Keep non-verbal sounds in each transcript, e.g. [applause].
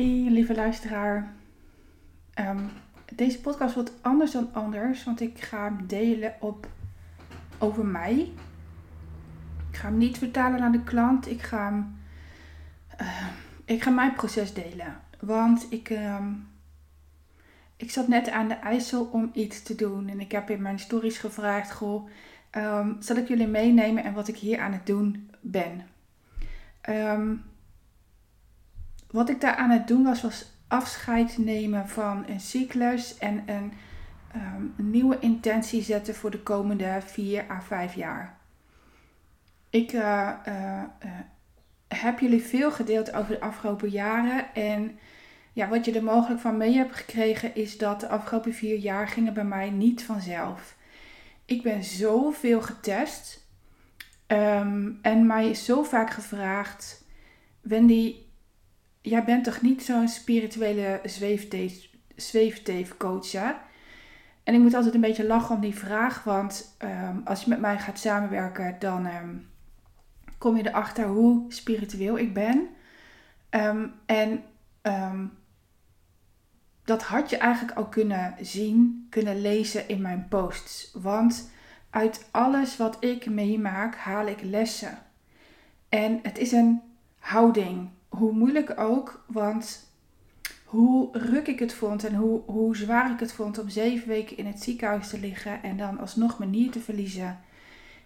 Hey lieve luisteraar. Ehm, deze podcast wordt anders dan anders, want ik ga hem delen op, over mij. Ik ga hem niet vertalen aan de klant. Ik ga, eh, ik ga mijn proces delen. Want ik, ehm, ik zat net aan de IJssel om iets te doen. En ik heb in mijn stories gevraagd: Goh, um, zal ik jullie meenemen en wat ik hier aan het doen ben? Wat ik daar aan het doen was, was afscheid nemen van een cyclus en een, ehm, nieuwe intentie zetten voor de komende 4 à 5 jaar. Ik uh, uh, heb jullie veel gedeeld over de afgelopen jaren en ja, wat je er mogelijk van mee hebt gekregen is dat de afgelopen vier jaar gingen bij mij niet vanzelf. Ik ben zoveel getest um, en mij is zo vaak gevraagd, Wendy, jij bent toch niet zo'n spirituele zweefteefcoach, ja? En ik moet altijd een beetje lachen om die vraag, want ehm, als je met mij gaat samenwerken, dan ehm, kom je erachter hoe spiritueel ik ben. Ehm, en dat had je eigenlijk al kunnen zien, kunnen lezen in mijn posts. Want uit alles wat ik meemaak, haal ik lessen. En het is een houding hoe moeilijk ook, want hoe ruk ik het vond en hoe, hoe zwaar ik het vond om zeven weken in het ziekenhuis te liggen en dan alsnog mijn nier te verliezen.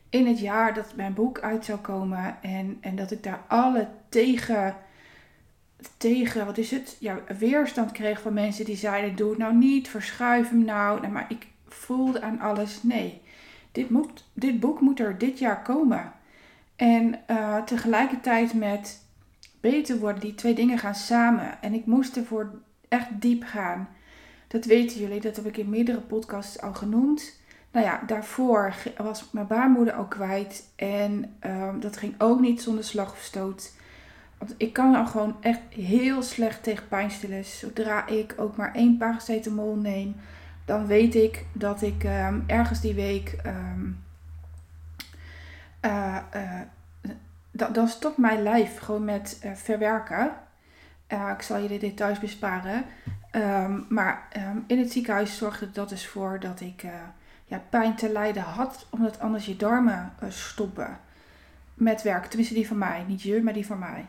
In het jaar dat mijn boek uit zou komen en, en dat ik daar alle tegen, tegen, wat is het, ja, weerstand kreeg van mensen die zeiden: Doe het nou niet, verschuif hem nou. nou maar ik voelde aan alles: nee, dit, moet, dit boek moet er dit jaar komen. En uh, tegelijkertijd met beter worden. Die twee dingen gaan samen. En ik moest ervoor echt diep gaan. Dat weten jullie, dat heb ik in meerdere podcasts al genoemd. Nou ja, daarvoor was mijn baarmoeder ook kwijt. En ehm, dat ging ook niet zonder slag of stoot. Want ik kan al gewoon echt heel slecht tegen pijnstillers. Zodra ik ook maar één paracetamol neem, dan weet ik dat ik ehm, ergens die week um, dan, dan stopt mijn lijf gewoon met uh, verwerken. Uh, ik zal je de details besparen. Um, maar um, in het ziekenhuis zorgde dat dus voor dat ik uh, ja, pijn te lijden had, omdat anders je darmen stoppen met werk. Tenminste, die van mij. Niet je, maar die van mij.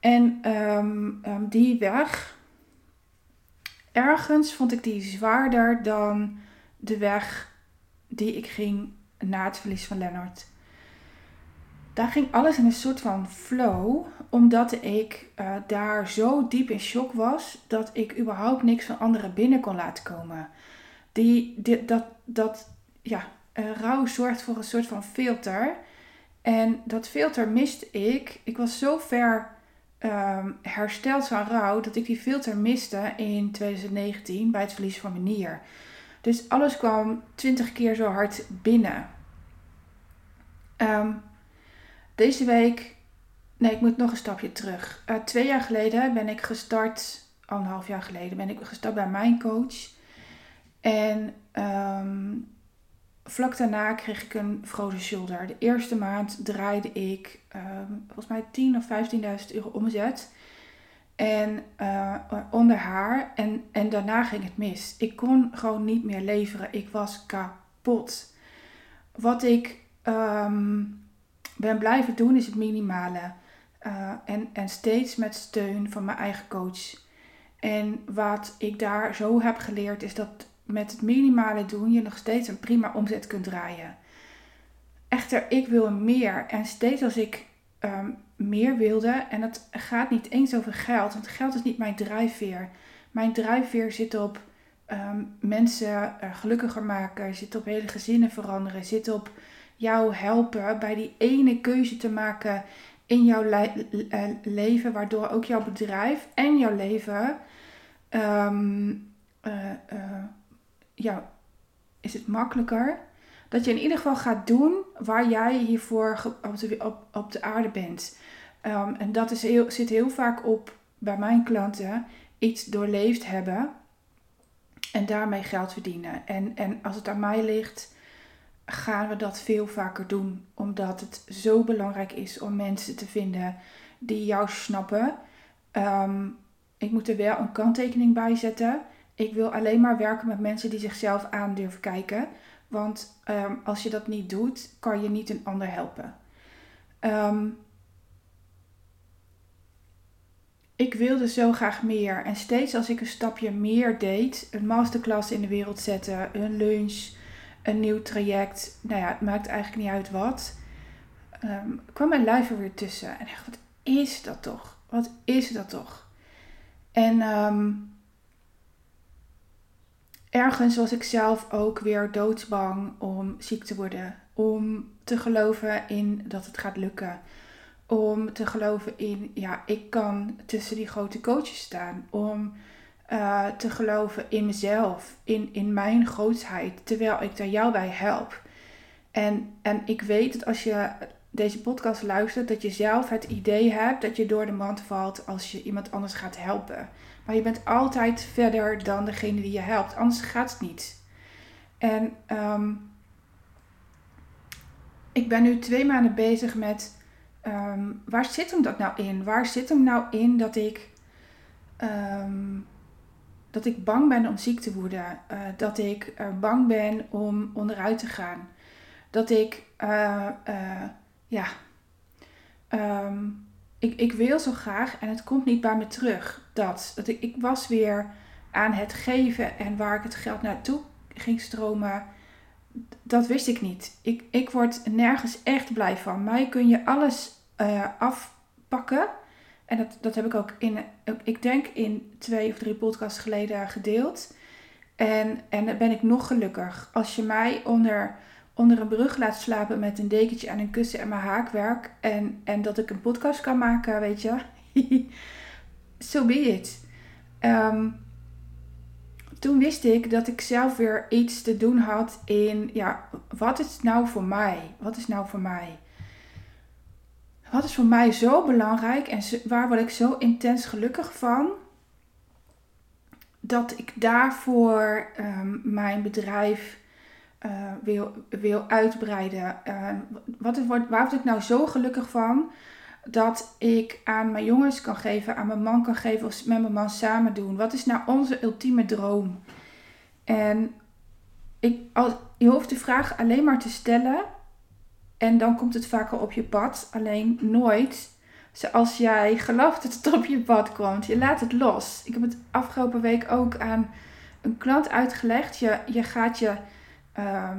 En um, die weg, ergens vond ik die zwaarder dan de weg die ik ging na het verlies van Lennart daar ging alles in een soort van flow, omdat ik uh, daar zo diep in shock was dat ik überhaupt niks van anderen binnen kon laten komen. Die, die dat, dat, ja, uh, rouw zorgt voor een soort van filter. En dat filter miste ik. Ik was zo ver um, hersteld van rouw dat ik die filter miste in 2019 bij het verliezen van mijn nier. Dus alles kwam twintig keer zo hard binnen. Um, deze week, nee, ik moet nog een stapje terug. Uh, twee jaar geleden ben ik gestart, anderhalf jaar geleden, ben ik gestart bij mijn coach. En um, vlak daarna kreeg ik een frozen shoulder. De eerste maand draaide ik um, volgens mij 10 of 15.000 euro omzet. En uh, onder haar. En, en daarna ging het mis. Ik kon gewoon niet meer leveren. Ik was kapot. Wat ik um, ben blijven doen is het minimale. Uh, en, en steeds met steun van mijn eigen coach. En wat ik daar zo heb geleerd is dat met het minimale doen je nog steeds een prima omzet kunt draaien. Echter, ik wil meer. En steeds als ik um, meer wilde, en het gaat niet eens over geld, want geld is niet mijn drijfveer. Mijn drijfveer zit op um, mensen uh, gelukkiger maken, zit op hele gezinnen veranderen, zit op jou helpen bij die ene keuze te maken in jouw eh, leven, waardoor ook jouw bedrijf en jouw leven, um, uh, uh, ja, is het makkelijker dat je in ieder geval gaat doen waar jij hiervoor op de, aarde bent. Um, en dat is heel, zit heel vaak op bij mijn klanten iets doorleefd hebben en daarmee geld verdienen. En, en als het aan mij ligt, gaan we dat veel vaker doen. Omdat het zo belangrijk is om mensen te vinden die jou snappen. Ehm, ik moet er wel een kanttekening bij zetten. Ik wil alleen maar werken met mensen die zichzelf aan durven kijken. Want ehm, als je dat niet doet, kan je niet een ander helpen. Ehm, ik wilde zo graag meer. En steeds als ik een stapje meer deed, een masterclass in de wereld zetten, een lunch, een nieuw traject, nou ja, het maakt eigenlijk niet uit wat, um, kwam mijn lijf er weer tussen. En echt, wat is dat toch? Wat is dat toch? En um, ergens was ik zelf ook weer doodsbang om ziek te worden. Om te geloven in dat het gaat lukken. Om te geloven in, ja, ik kan tussen die grote coaches staan. Om uh, te geloven in mezelf, in, in mijn grootheid, terwijl ik daar jou bij help. En, en ik weet dat als je deze podcast luistert, dat je zelf het idee hebt dat je door de mand valt als je iemand anders gaat helpen. Maar je bent altijd verder dan degene die je helpt, anders gaat het niet. En um, ik ben nu twee maanden bezig met um, waar zit hem dat nou in? Waar zit hem nou in dat ik, um, dat ik bang ben om ziek te worden? Uh, dat ik uh, bang ben om onderuit te gaan? Dat ik, uh, ja, um, ik, ik wil zo graag en het komt niet bij me terug. Dat, dat ik, ik was weer aan het geven en waar ik het geld naartoe ging stromen dat wist ik niet. Ik, ik word nergens echt blij van. Mij kun je alles afpakken. En dat, dat heb ik ook in, ik denk in twee of drie podcasts geleden gedeeld. En, en dan ben ik nog gelukkig. Als je mij onder, onder een brug laat slapen met een dekentje en een kussen en mijn haakwerk. En, en dat ik een podcast kan maken, weet je. [laughs] so be it. Um, toen wist ik dat ik zelf weer iets te doen had in, ja, wat is nou voor mij? Wat is nou voor mij? Wat is voor mij zo belangrijk en waar word ik zo intens gelukkig van? Dat ik daarvoor um, mijn bedrijf uh, wil, wil uitbreiden. Uh, wat is, waar word ik nou zo gelukkig van? dat ik aan mijn jongens kan geven, aan mijn man kan geven of met mijn man samen doen? Wat is nou onze ultieme droom? En ik, als, je hoeft de vraag alleen maar te stellen en dan komt het vaker op je pad. Alleen nooit zoals jij gelooft dat het op je pad komt. Je laat het los. Ik heb het afgelopen week ook aan een klant uitgelegd. Je, je gaat je uh,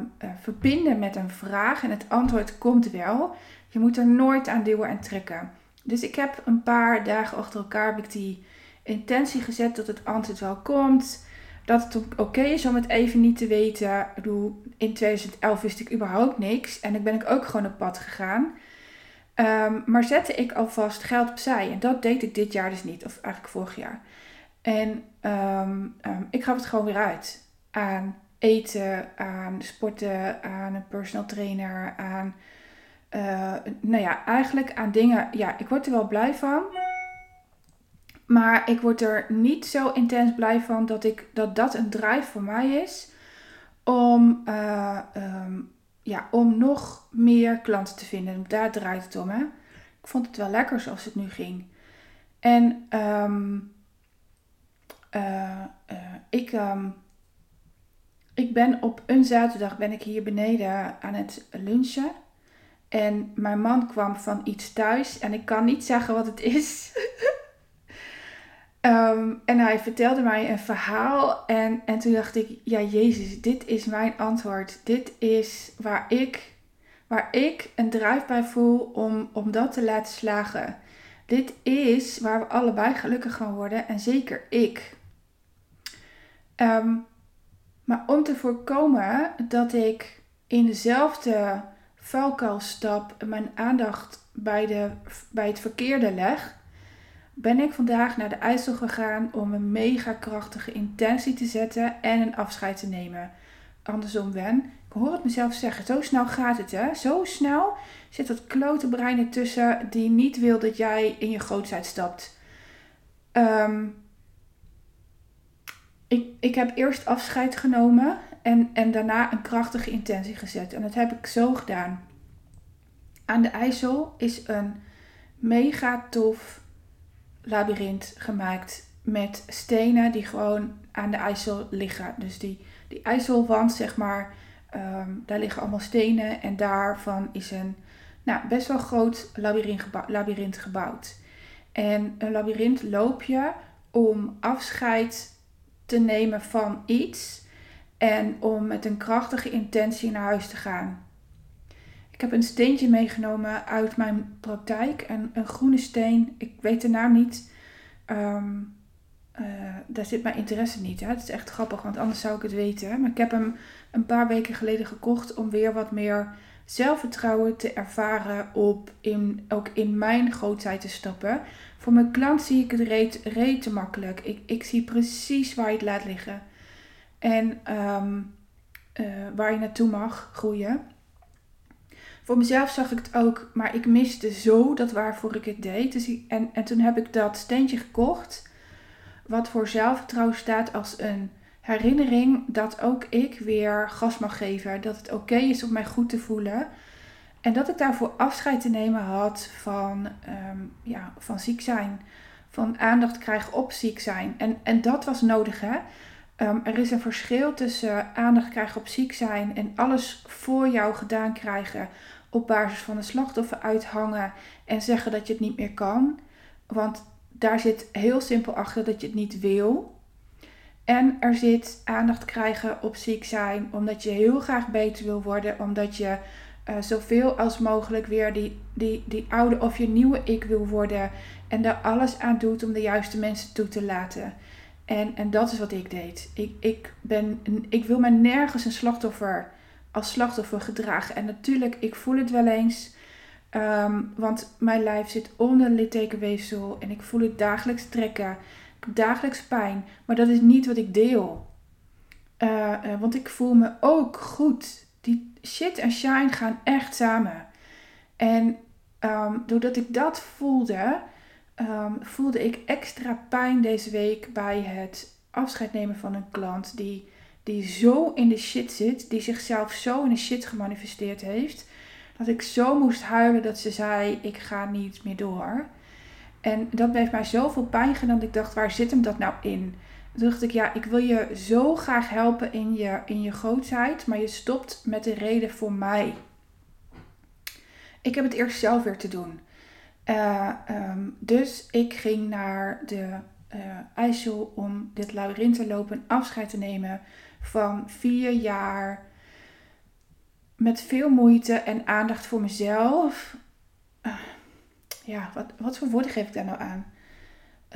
verbinden met een vraag en het antwoord komt wel. Je moet er nooit aan duwen en trekken. Dus ik heb een paar dagen achter elkaar die intentie gezet dat het antwoord wel komt. Dat het oké is om het even niet te weten. Ik bedoel, in 2011 wist ik überhaupt niks. En dan ben ik ook gewoon op pad gegaan. Um, maar zette ik alvast geld opzij. En dat deed ik dit jaar dus niet. Of eigenlijk vorig jaar. En um, um, ik gaf het gewoon weer uit. Aan eten, aan sporten, aan een personal trainer, aan uh, nou ja, eigenlijk aan dingen, ja, ik word er wel blij van. Maar ik word er niet zo intens blij van dat ik, dat, dat een drive voor mij is om, uh, um, ja, om nog meer klanten te vinden. Daar draait het om. Hè? Ik vond het wel lekker zoals het nu ging. En um, uh, ik, um, ik ben op een zaterdag ben ik hier beneden aan het lunchen. En mijn man kwam van iets thuis en ik kan niet zeggen wat het is. [laughs] um, en hij vertelde mij een verhaal en, en toen dacht ik, ja Jezus, dit is mijn antwoord. Dit is waar ik, waar ik een drijf bij voel om, om dat te laten slagen. Dit is waar we allebei gelukkig gaan worden en zeker ik. Um, maar om te voorkomen dat ik in dezelfde valkuil stap mijn aandacht bij, de, bij het verkeerde leg, ben ik vandaag naar de IJssel gegaan om een mega krachtige intentie te zetten en een afscheid te nemen. Andersom ben, ik hoor het mezelf zeggen, zo snel gaat het hè. Zo snel zit dat klote brein ertussen die niet wil dat jij in je grootheid stapt. Um, ik, ik heb eerst afscheid genomen en, en daarna een krachtige intentie gezet. En dat heb ik zo gedaan. Aan de IJssel is een mega tof labyrint gemaakt. met stenen die gewoon aan de IJssel liggen. Dus die, die IJsselwand, zeg maar, ehm, daar liggen allemaal stenen. En daarvan is een nou, best wel groot labyrint gebouwd. En een labyrint loop je om afscheid te nemen van iets en om met een krachtige intentie naar huis te gaan. Ik heb een steentje meegenomen uit mijn praktijk. En een groene steen, ik weet de naam niet. Ehm, eh, daar zit mijn interesse niet. Hè? Het is echt grappig, want anders zou ik het weten. Maar ik heb hem een paar weken geleden gekocht om weer wat meer zelfvertrouwen te ervaren op in, ook in mijn grootheid te stappen. Voor mijn klant zie ik het reet, reet te makkelijk. Ik, ik zie precies waar je het laat liggen. En ehm, eh, waar je naartoe mag groeien. Voor mezelf zag ik het ook, maar ik miste zo dat waarvoor ik het deed. Dus en, en toen heb ik dat steentje gekocht. Wat voor zelfvertrouwen staat als een herinnering dat ook ik weer gas mag geven. Dat het oké is om mij goed te voelen. En dat ik daarvoor afscheid te nemen had van, ehm, ja, van ziek zijn. Van aandacht krijgen op ziek zijn. En, en dat was nodig hè. Ehm, er is een verschil tussen aandacht krijgen op ziek zijn en alles voor jou gedaan krijgen op basis van een slachtoffer uithangen en zeggen dat je het niet meer kan. Want daar zit heel simpel achter dat je het niet wil. En er zit aandacht krijgen op ziek zijn, omdat je heel graag beter wil worden, omdat je uh, zoveel als mogelijk weer die, die, die oude of je nieuwe ik wil worden. En daar alles aan doet om de juiste mensen toe te laten. En, en dat is wat ik deed. Ik, ik, ben, ik wil me nergens een slachtoffer als slachtoffer gedragen. En natuurlijk, ik voel het wel eens. Ehm, want mijn lijf zit onder littekenweefsel en ik voel het dagelijks trekken. Dagelijks pijn. Maar dat is niet wat ik deel. Uh, uh, want ik voel me ook goed. Die shit en shine gaan echt samen. En um, doordat ik dat voelde, um, voelde ik extra pijn deze week bij het afscheid nemen van een klant die die zo in de shit zit, die zichzelf zo in de shit gemanifesteerd heeft, dat ik zo moest huilen dat ze zei: Ik ga niet meer door. En dat heeft mij zoveel pijn gedaan dat ik dacht: Waar zit hem dat nou in? Toen dacht ik: Ja, ik wil je zo graag helpen in je, in je grootheid, maar je stopt met de reden voor mij. Ik heb het eerst zelf weer te doen. Uh, um, dus ik ging naar de uh, IJssel om dit labyrinth te lopen, afscheid te nemen van vier jaar met veel moeite en aandacht voor mezelf. Uh, ja, wat, wat voor woorden geef ik daar nou aan?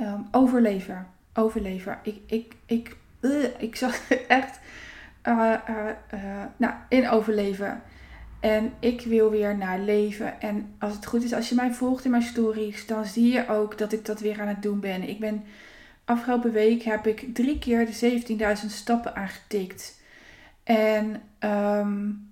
Um, overleven. Overleven. Ik, ik, ik, uh, ik zag [laughs] echt uh, nou, in overleven. En ik wil weer naar leven. En als het goed is, als je mij volgt in mijn stories, dan zie je ook dat ik dat weer aan het doen ben. Ik ben afgelopen week heb ik drie keer de 17.000 stappen aangetikt. En, um,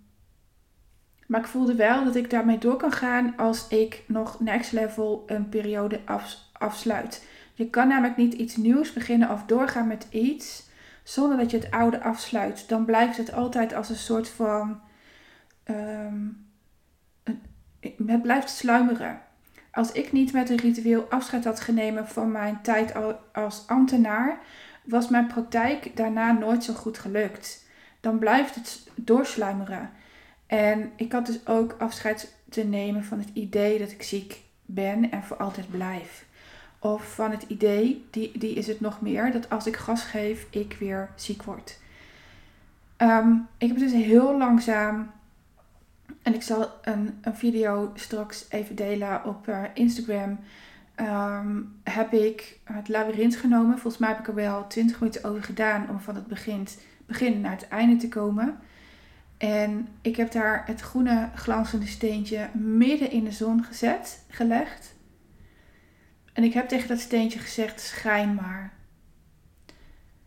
maar ik voelde wel dat ik daarmee door kan gaan als ik nog next level een periode af, afsluit. Je kan namelijk niet iets nieuws beginnen of doorgaan met iets zonder dat je het oude afsluit. Dan blijft het altijd als een soort van. Um, het blijft sluimeren. Als ik niet met een ritueel afscheid had genomen van mijn tijd als ambtenaar, was mijn praktijk daarna nooit zo goed gelukt. Dan blijft het doorsluimeren. En ik had dus ook afscheid te nemen van het idee dat ik ziek ben en voor altijd blijf. Of van het idee, die, die is het nog meer, dat als ik gas geef, ik weer ziek word. Um, ik heb dus heel langzaam en ik zal een, een video straks even delen op uh, Instagram. Um, heb ik het labyrint genomen. Volgens mij heb ik er wel 20 minuten over gedaan om van het begin, begin naar het einde te komen. En ik heb daar het groene glanzende steentje midden in de zon gezet, gelegd. En ik heb tegen dat steentje gezegd: schijn maar.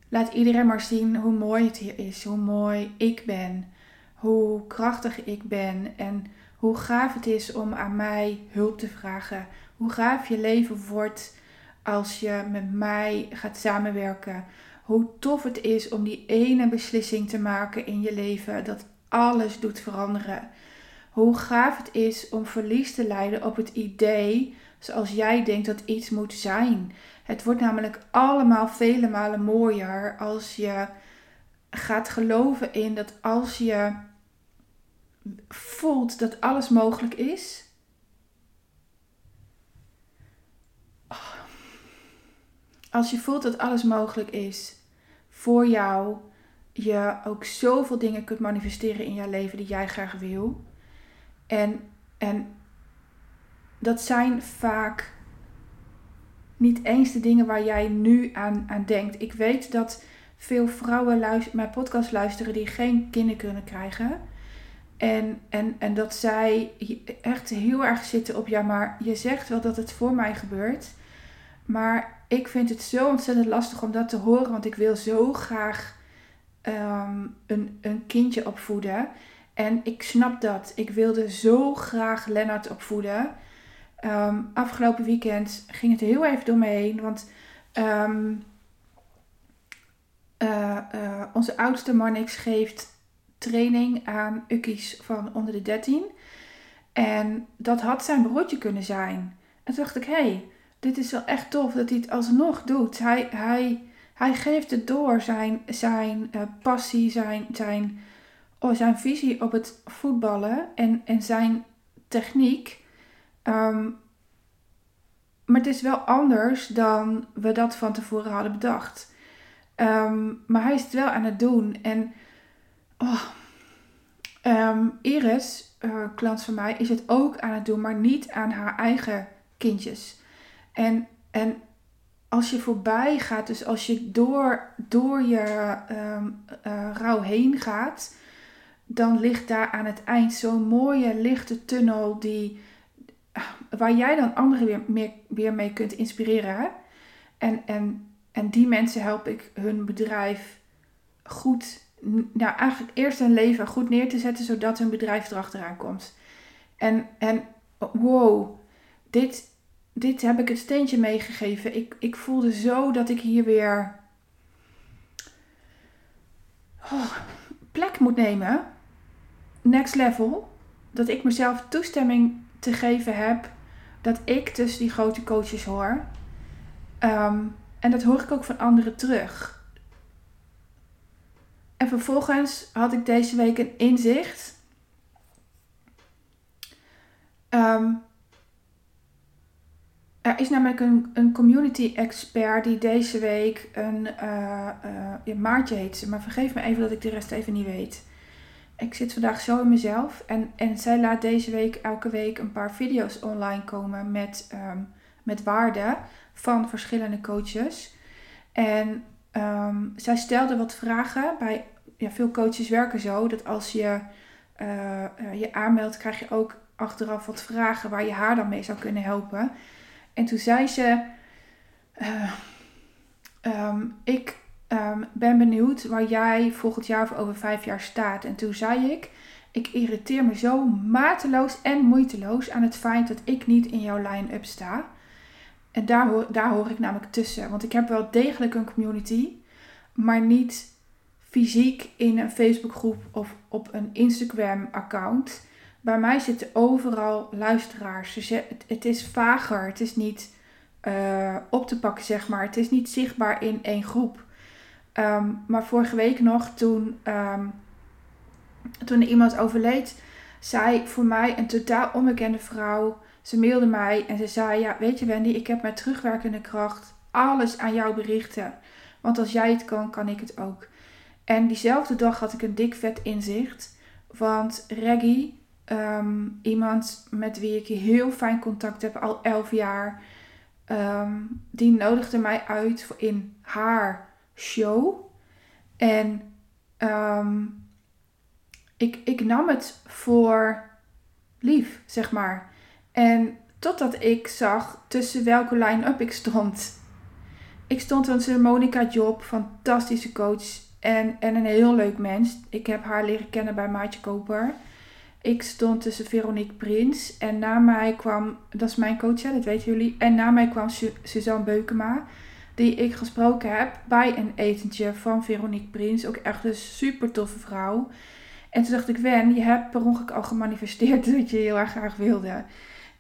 Laat iedereen maar zien hoe mooi het hier is, hoe mooi ik ben hoe krachtig ik ben en hoe gaaf het is om aan mij hulp te vragen. Hoe gaaf je leven wordt als je met mij gaat samenwerken. Hoe tof het is om die ene beslissing te maken in je leven dat alles doet veranderen. Hoe gaaf het is om verlies te leiden op het idee zoals jij denkt dat iets moet zijn. Het wordt namelijk allemaal vele malen mooier als je gaat geloven in dat als je voelt dat alles mogelijk is. Als je voelt dat alles mogelijk is voor jou, je ook zoveel dingen kunt manifesteren in jouw leven die jij graag wil. En, en dat zijn vaak niet eens de dingen waar jij nu aan, aan denkt. Ik weet dat veel vrouwen luisteren, mijn podcast luisteren die geen kinderen kunnen krijgen. En, en, en dat zij echt heel erg zitten op, ja, maar je zegt wel dat het voor mij gebeurt. Maar ik vind het zo ontzettend lastig om dat te horen, want ik wil zo graag ehm, een, een kindje opvoeden. En ik snap dat. Ik wilde zo graag Lennart opvoeden. Um, afgelopen weekend ging het heel even door me heen, want um, uh, uh, onze oudste Marnix geeft training aan ukkies van onder de 13. En dat had zijn broertje kunnen zijn. En toen dacht ik, hé, hey, dit is wel echt tof dat hij het alsnog doet. Hij, hij, hij geeft het door, zijn, zijn uh, passie, zijn, zijn, oh, zijn visie op het voetballen en, en zijn techniek. Um, maar het is wel anders dan we dat van tevoren hadden bedacht. Um, maar hij is het wel aan het doen. En oh, um, Iris, uh, klant van mij, is het ook aan het doen, maar niet aan haar eigen kindjes. En, en als je voorbij gaat, dus als je door, door je um, rouw heen gaat, dan ligt daar aan het eind zo'n mooie lichte tunnel die, waar jij dan anderen weer, meer, weer mee kunt inspireren. En, en, en die mensen help ik hun bedrijf goed, nou eigenlijk eerst hun leven goed neer te zetten, zodat hun bedrijf erachteraan komt. En, en wow, dit, dit heb ik het steentje meegegeven. Ik, ik voelde zo dat ik hier weer oh, plek moet nemen. Next level. Dat ik mezelf toestemming te geven heb dat ik tussen die grote coaches hoor. Um, en dat hoor ik ook van anderen terug. En vervolgens had ik deze week een inzicht. Um, er is namelijk een, een community expert die deze week een uh, uh, Maartje heet ze, maar vergeef me even dat ik de rest even niet weet. Ik zit vandaag zo in mezelf en, en zij laat deze week elke week een paar video's online komen met, um, met waarden van verschillende coaches. En um, zij stelde wat vragen. Bij ja, veel coaches werken zo dat als je uh, je aanmeldt, krijg je ook achteraf wat vragen waar je haar dan mee zou kunnen helpen. En toen zei ze: uh, um, Ik um, ben benieuwd waar jij volgend jaar of over vijf jaar staat. En toen zei ik: Ik irriteer me zo mateloos en moeiteloos aan het feit dat ik niet in jouw line-up sta. En daar hoor, daar hoor ik namelijk tussen. Want ik heb wel degelijk een community, maar niet fysiek in een Facebookgroep of op een Instagram-account. Bij mij zitten overal luisteraars. Dus het, is vager. Het is niet uh, op te pakken, zeg maar. Het is niet zichtbaar in één groep. Um, maar vorige week nog, toen, um, toen iemand overleed, zei voor mij een totaal onbekende vrouw. Ze mailde mij en ze zei: Ja, weet je, Wendy, ik heb met terugwerkende kracht alles aan jou berichten. Want als jij het kan, kan ik het ook. En diezelfde dag had ik een dik vet inzicht. Want Reggie, um, iemand met wie ik heel fijn contact heb al elf jaar, um, die nodigde mij uit in haar show. En um, ik, ik nam het voor lief, zeg maar. En totdat ik zag tussen welke line-up ik stond. Ik stond tussen Monica Job, fantastische coach en, en een heel leuk mens. Ik heb haar leren kennen bij Maatje Koper. Ik stond tussen Veronique Prins en na mij kwam, dat is mijn coach, dat weten jullie. En na mij kwam Su Suzanne Beukema die ik gesproken heb bij een etentje van Veronique Prins. Ook echt een super toffe vrouw. En toen dacht ik, Wen, je hebt per ongeluk al gemanifesteerd [laughs] dat je heel erg graag wilde.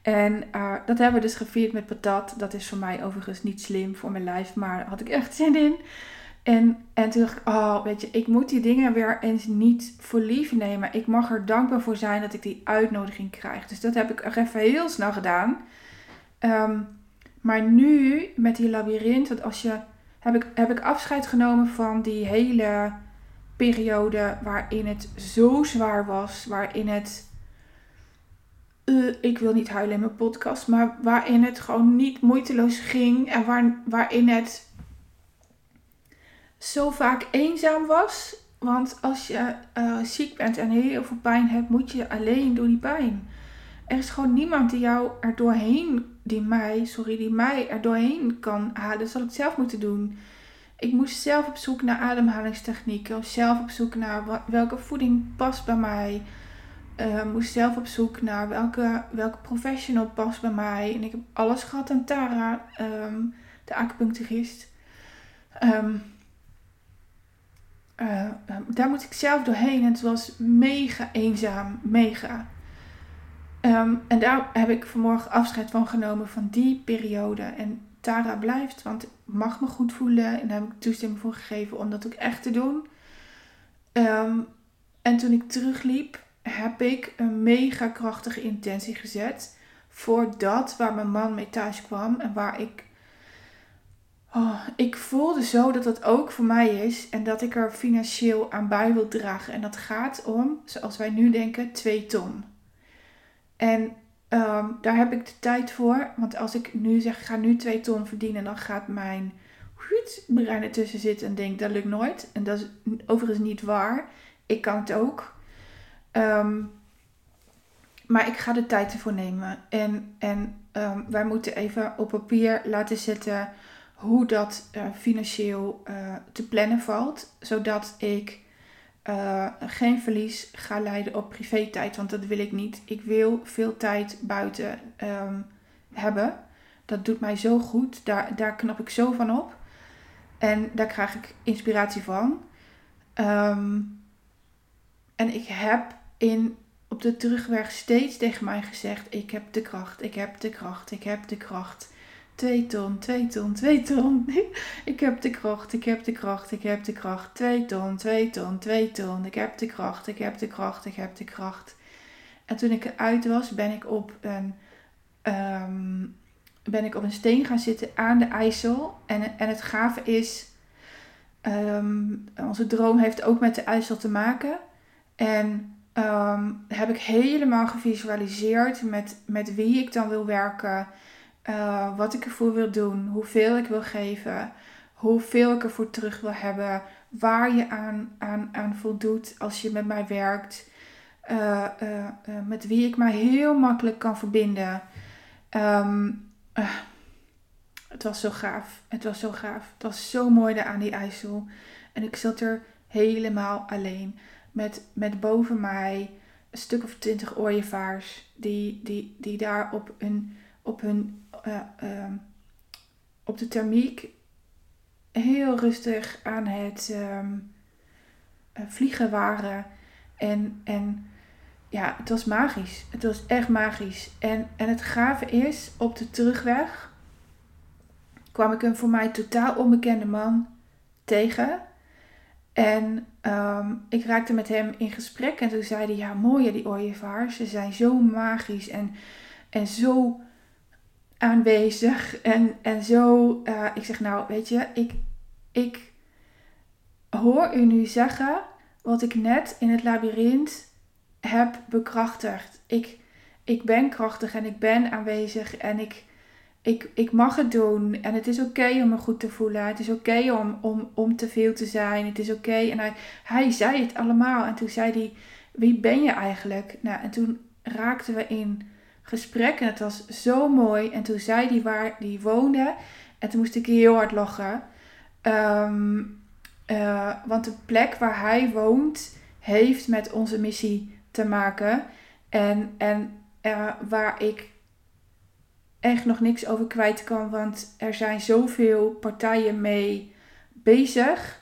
En uh, dat hebben we dus gevierd met patat. Dat is voor mij overigens niet slim voor mijn lijf, maar daar had ik echt zin in. En, en toen dacht ik, oh, weet je, ik moet die dingen weer eens niet voor lief nemen. Ik mag er dankbaar voor zijn dat ik die uitnodiging krijg. Dus dat heb ik even heel snel gedaan. Um, maar nu met die labyrint, want als je, heb, ik, heb ik afscheid genomen van die hele periode waarin het zo zwaar was, waarin het, uh, ik wil niet huilen in mijn podcast, maar waarin het gewoon niet moeiteloos ging en waar, waarin het zo vaak eenzaam was. Want als je uh, ziek bent en heel veel pijn hebt, moet je alleen door die pijn. Er is gewoon niemand die jou er doorheen, die mij, sorry, die mij er doorheen kan halen. Dat zal ik zelf moeten doen. Ik moest zelf op zoek naar ademhalingstechnieken. Zelf op zoek naar welke voeding past bij mij. Uh, moest zelf op zoek naar welke, welke professional past bij mij. En ik heb alles gehad aan Tara, um, de acupuncturist. Um, uh, daar moet ik zelf doorheen. En het was mega eenzaam. Mega. Um, en daar heb ik vanmorgen afscheid van genomen van die periode. En Tara blijft, want ik mag me goed voelen. En daar heb ik toestemming voor gegeven om dat ook echt te doen. Um, en toen ik terugliep, heb ik een mega krachtige intentie gezet. Voor dat waar mijn man mee thuis kwam. En waar ik Oh, ik voelde zo dat dat ook voor mij is en dat ik er financieel aan bij wil dragen. En dat gaat om, zoals wij nu denken, 2 ton. En um, daar heb ik de tijd voor. Want als ik nu zeg, ik ga nu 2 ton verdienen, dan gaat mijn brein ertussen zitten en denkt, dat lukt nooit. En dat is overigens niet waar. Ik kan het ook. Um, maar ik ga de tijd ervoor nemen. En, en um, wij moeten even op papier laten zetten hoe dat uh, financieel uh, te plannen valt. Zodat ik uh, geen verlies ga leiden op privé-tijd. Want dat wil ik niet. Ik wil veel tijd buiten um, hebben. Dat doet mij zo goed. Daar, daar knap ik zo van op. En daar krijg ik inspiratie van. Um, en ik heb in, op de terugweg steeds tegen mij gezegd: Ik heb de kracht, ik heb de kracht, ik heb de kracht. 2 ton, 2 ton, 2 ton. [laughs] ik heb de kracht, ik heb de kracht, ik heb de kracht. 2 ton, 2 ton, 2 ton. Ik heb de kracht, ik heb de kracht, ik heb de kracht. En toen ik eruit was, ben ik op een, um, ben ik op een steen gaan zitten aan de IJssel. En, en het gave is, um, onze droom heeft ook met de IJssel te maken. En um, heb ik helemaal gevisualiseerd met, met wie ik dan wil werken uh, wat ik ervoor wil doen, hoeveel ik wil geven, hoeveel ik ervoor terug wil hebben, waar je aan, aan, aan voldoet als je met mij werkt, uh, uh, met wie ik mij heel makkelijk kan verbinden. Um, het was zo gaaf. Het was zo gaaf. Het was zo mooi daar aan die IJssel. En ik zat er helemaal alleen. Met, met boven mij een stuk of twintig ooievaars. Die, die, die daar op een op, hun, uh, uh, op de thermiek heel rustig aan het um, vliegen waren. En, en ja, het was magisch. Het was echt magisch. En, en het gave is, op de terugweg kwam ik een voor mij totaal onbekende man tegen. En um, ik raakte met hem in gesprek en toen zei hij, ja mooi die ooievaars, ze zijn zo magisch en, en zo aanwezig. En, en zo, uh, ik zeg nou, weet je, ik, ik hoor u nu zeggen wat ik net in het labyrint heb bekrachtigd. Ik, ik ben krachtig en ik ben aanwezig en ik, ik, ik mag het doen. En het is oké om me goed te voelen. Het is oké om, om, om te veel te zijn. Het is oké. En hij, hij zei het allemaal. En toen zei hij, wie ben je eigenlijk? Nou, en toen raakten we in gesprek en het was zo mooi. En toen zei hij waar hij woonde en toen moest ik heel hard lachen. Um, uh, want de plek waar hij woont heeft met onze missie te maken. En, en uh, waar ik echt nog niks over kwijt kan, want er zijn zoveel partijen mee bezig.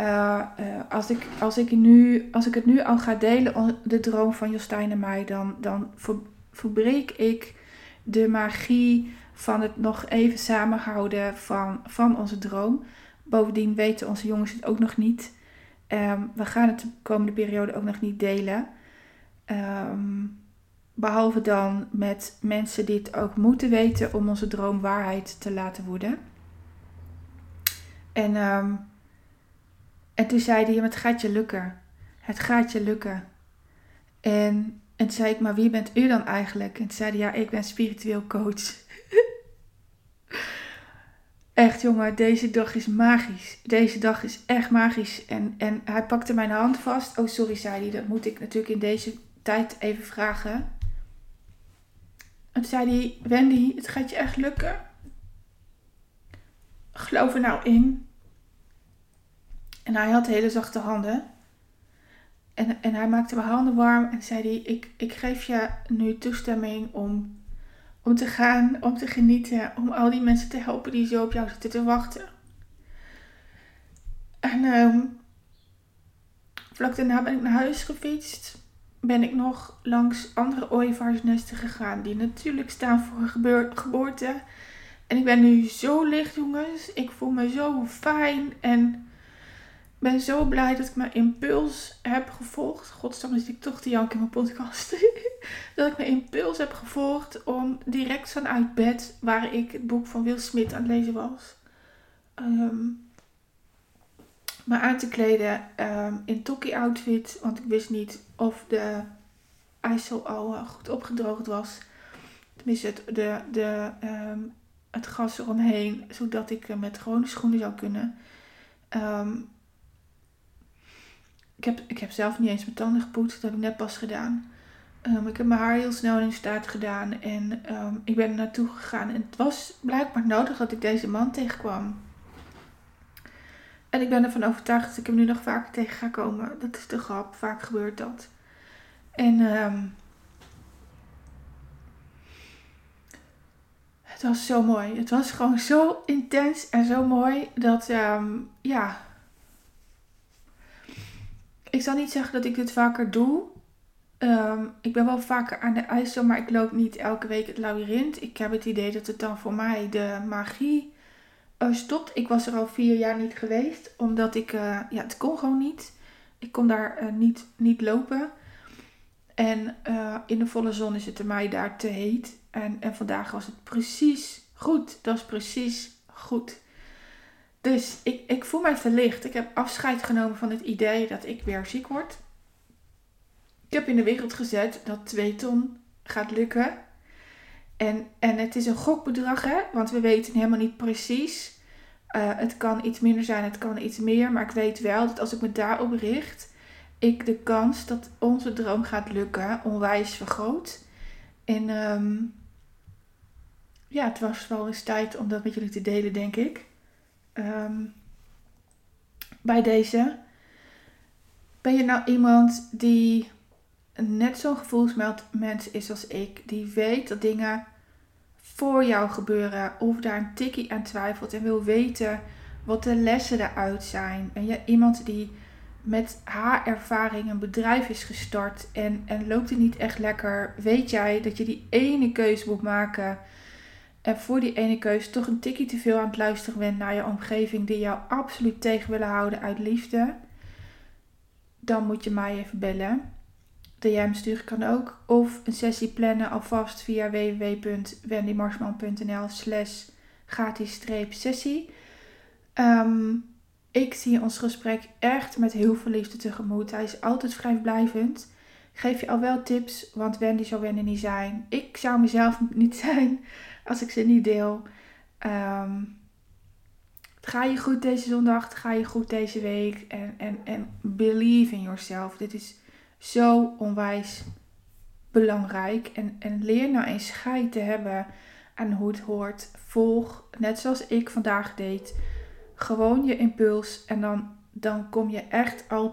Uh, als, ik, als, ik nu, als ik het nu al ga delen, de droom van Jostijn en mij, dan, dan verbreek ik de magie van het nog even samenhouden van, van onze droom. Bovendien weten onze jongens het ook nog niet. Ehm, we gaan het de komende periode ook nog niet delen. Ehm, behalve dan met mensen die het ook moeten weten om onze droom waarheid te laten worden. En, um, en toen zei hij, het gaat je lukken. Het gaat je lukken. En, en toen zei ik, maar wie bent u dan eigenlijk? En toen zei hij, ja, ik ben spiritueel coach. [laughs] Echt jongen, deze dag is magisch. Deze dag is echt magisch. En, en hij pakte mijn hand vast. Oh, sorry, zei hij. Dat moet ik natuurlijk in deze tijd even vragen. En toen zei hij: Wendy, het gaat je echt lukken. Geloof er nou in. En hij had hele zachte handen. En, en hij maakte mijn handen warm en zei hij: ik, ik geef je nu toestemming om om te gaan, om te genieten, om al die mensen te helpen die zo op jou zitten te wachten. En um, vlak daarna ben ik naar huis gefietst. Ben ik nog langs andere ooievaarsnesten gegaan, die natuurlijk staan voor geboorte. En ik ben nu zo licht, jongens. Ik voel me zo fijn en ben zo blij dat ik mijn impuls heb gevolgd. Godsdamme is ik toch te janken in mijn podcast. [laughs] dat ik mijn impuls heb gevolgd om direct vanuit bed, waar ik het boek van Will Smith aan het lezen was, um, me aan te kleden um, in Toki outfit. Want ik wist niet of de ijsel al uh, goed opgedroogd was. Tenminste, het, de, de, um, het gas eromheen. Zodat ik uh, met gewone schoenen zou kunnen. Um, ik heb, ik heb zelf niet eens mijn tanden gepoetst. Dat heb ik net pas gedaan. Um, ik heb mijn haar heel snel in staat gedaan. En um, ik ben er naartoe gegaan. En het was blijkbaar nodig dat ik deze man tegenkwam. En ik ben ervan overtuigd dat ik hem nu nog vaker tegen ga komen. Dat is de grap. Vaak gebeurt dat. En um, het was zo mooi. Het was gewoon zo intens en zo mooi. Dat ja ik zal niet zeggen dat ik dit vaker doe. Ehm, ik ben wel vaker aan de IJssel, maar ik loop niet elke week het labyrint. Ik heb het idee dat het dan voor mij de magie uh, stopt. Ik was er al vier jaar niet geweest, omdat ik, uh, ja, het kon gewoon niet. Ik kon daar uh, niet, niet lopen. En in de volle zon is het er mij daar te heet. En, en vandaag was het precies goed. Dat is precies goed. Dus ik, ik voel mij verlicht. Ik heb afscheid genomen van het idee dat ik weer ziek word. Ik heb in de wereld gezet dat 2 ton gaat lukken. En, en het is een gokbedrag, hè? Want we weten helemaal niet precies. Uh, het kan iets minder zijn, het kan iets meer. Maar ik weet wel dat als ik me daarop richt, ik de kans dat onze droom gaat lukken onwijs vergroot. En um, ja, het was wel eens tijd om dat met jullie te delen, denk ik. Um, bij deze. Ben je nou iemand die net zo'n gevoelsmens is als ik, die weet dat dingen voor jou gebeuren of daar een tikkie aan twijfelt en wil weten wat de lessen eruit zijn? Ben je iemand die met haar ervaring een bedrijf is gestart en, en loopt het niet echt lekker? Weet jij dat je die ene keuze moet maken? En voor die ene keuze toch een tikje te veel aan het luisteren bent naar je omgeving die jou absoluut tegen willen houden uit liefde, dan moet je mij even bellen. DM sturen kan ook. Of een sessie plannen alvast via www.wendymarsman.nl slash gratis-sessie. Um, ik zie ons gesprek echt met heel veel liefde tegemoet. Hij is altijd vrijblijvend. Geef je al wel tips, want Wendy zou Wendy niet zijn. Ik zou mezelf niet zijn als ik ze niet deel. Um, het ga je goed deze zondag, het ga je goed deze week. En, en, en believe in yourself. Dit is zo onwijs belangrijk. En, en leer nou eens scheid te hebben aan hoe het hoort. Volg, net zoals ik vandaag deed, gewoon je impuls. En dan, dan kom je echt al